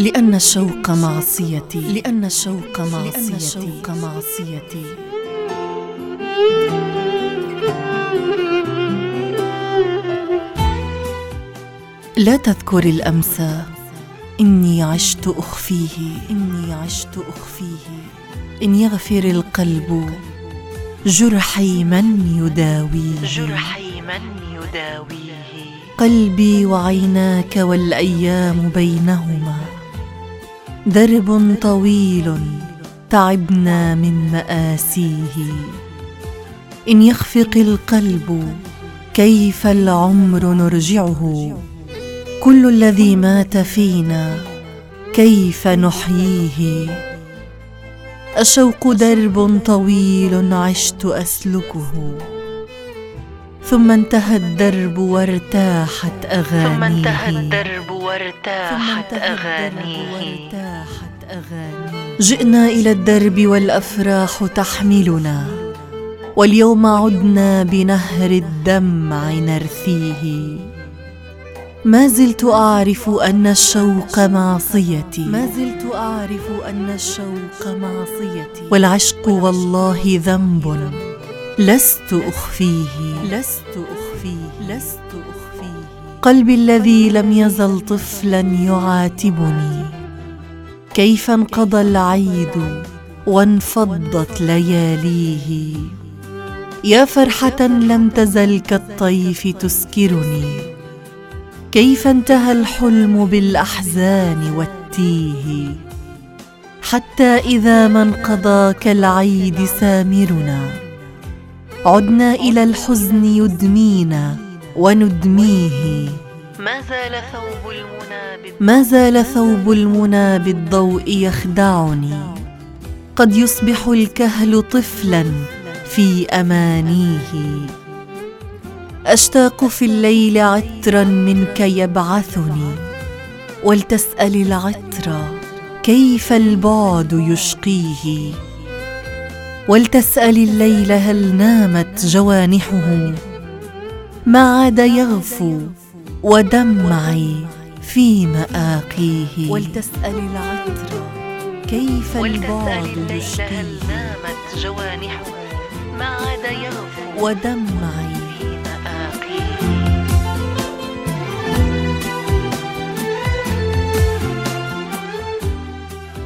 لأن الشوق معصيتي. لأن الشوق معصيتي لأن الشوق معصيتي. لا تذكر الأمسى إني عشت أخفيه. إني عشت أخفيه. إن يغفر القلب جرحي من يداويه. جرحي من يداويه. قلبي وعيناك والأيام بينهما. درب طويل تعبنا من مآسيه. إن يخفق القلب كيف العمر نرجعه؟ كل الذي مات فينا كيف نحييه؟ الشوق درب طويل عشت أسلكه. ثم انتهى الدرب وارتاحت أغانيه. ثم انتهى الدرب وارتاحت أغانيه. جئنا إلى الدرب والأفراح تحملنا واليوم عدنا بنهر الدمع نرثيه. ما زلت أعرف أن الشوق معصيتي. ما زلت أعرف أن الشوق معصيتي. والعشق والله ذنب. لست أخفيه. لست أخفيه. لست أخفيه. قلبي الذي لم يزل طفلا يعاتبني. كيف انقضى العيد وانفضت لياليه. يا فرحة لم تزل كالطيف تسكرني. كيف انتهى الحلم بالأحزان والتيه. حتى إذا ما انقضى كالعيد سامرنا. عدنا إلى الحزن يدمينا وندميه. ما زال ثوب المنى ما زال ثوب المنى بالضوء يخدعني. قد يصبح الكهل طفلا في أمانيه. أشتاق في الليل عطرا منك يبعثني. ولتسأل العطر كيف البعد يشقيه. ولتسأل الليل هل نامت جوانحه ما عاد يغفو ودمعي في مآقيه. ولتسأل العطر كيف البعد يشقيه. نامت جوانحه ما عاد يغفو ودمعي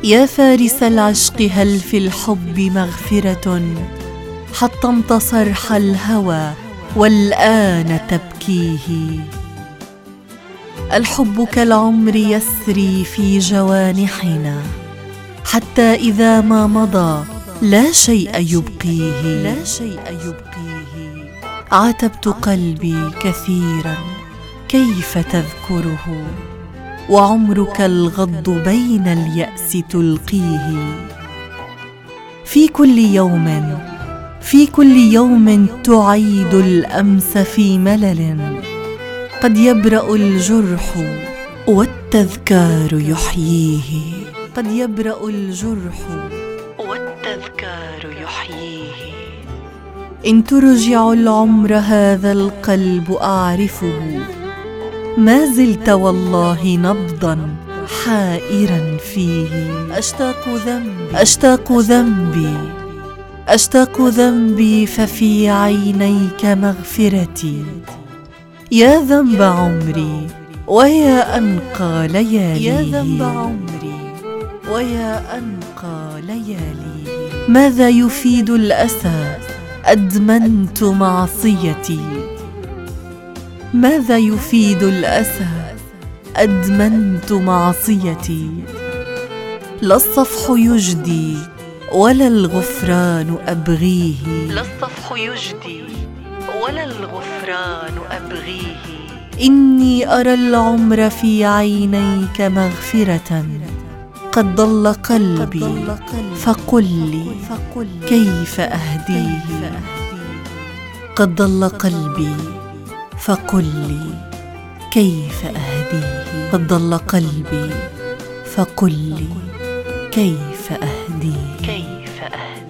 يا فارس العشق هل في الحب مغفرة؟ حطمت صرح الهوى والآن تبكيه. الحب كالعمر يسري في جوانحنا حتى إذا ما مضى لا شيء يبقيه. لا شيء يبقيه. عاتبت قلبي كثيرا كيف تذكره؟ وعمرك الغض بين اليأس تلقيه. في كل يوم في كل يوم تعيد الأمس في ملل. قد يبرأ الجرح والتذكار يحييه. قد يبرأ الجرح والتذكار يحييه. إن ترجع العمر هذا القلب أعرفه. ما زلت والله نبضا حائرا فيه. أشتاق ذنبي. أشتاق ذنبي. أشتاق ذنبي ففي عينيك مغفرتي. يا ذنب عمري ويا أنقى ليالي. يا ذنب عمري ويا أنقى ليالي. ماذا يفيد الأسى؟ أدمنت معصيتي. ماذا يفيد الأسى؟ أدمنت معصيتي. لا الصفح يجدي ولا الغفران أبغيه. لا الصفح يجدي ولا الغفران أبغيه. إني أرى العمر في عينيك مغفرة. قد ضل قلبي فقل لي كيف أهديه. قد ضل قلبي فقل لي كيف أهديه؟ قد ضل قلبي فقل لي كيف أهديه؟ كيف أهديه؟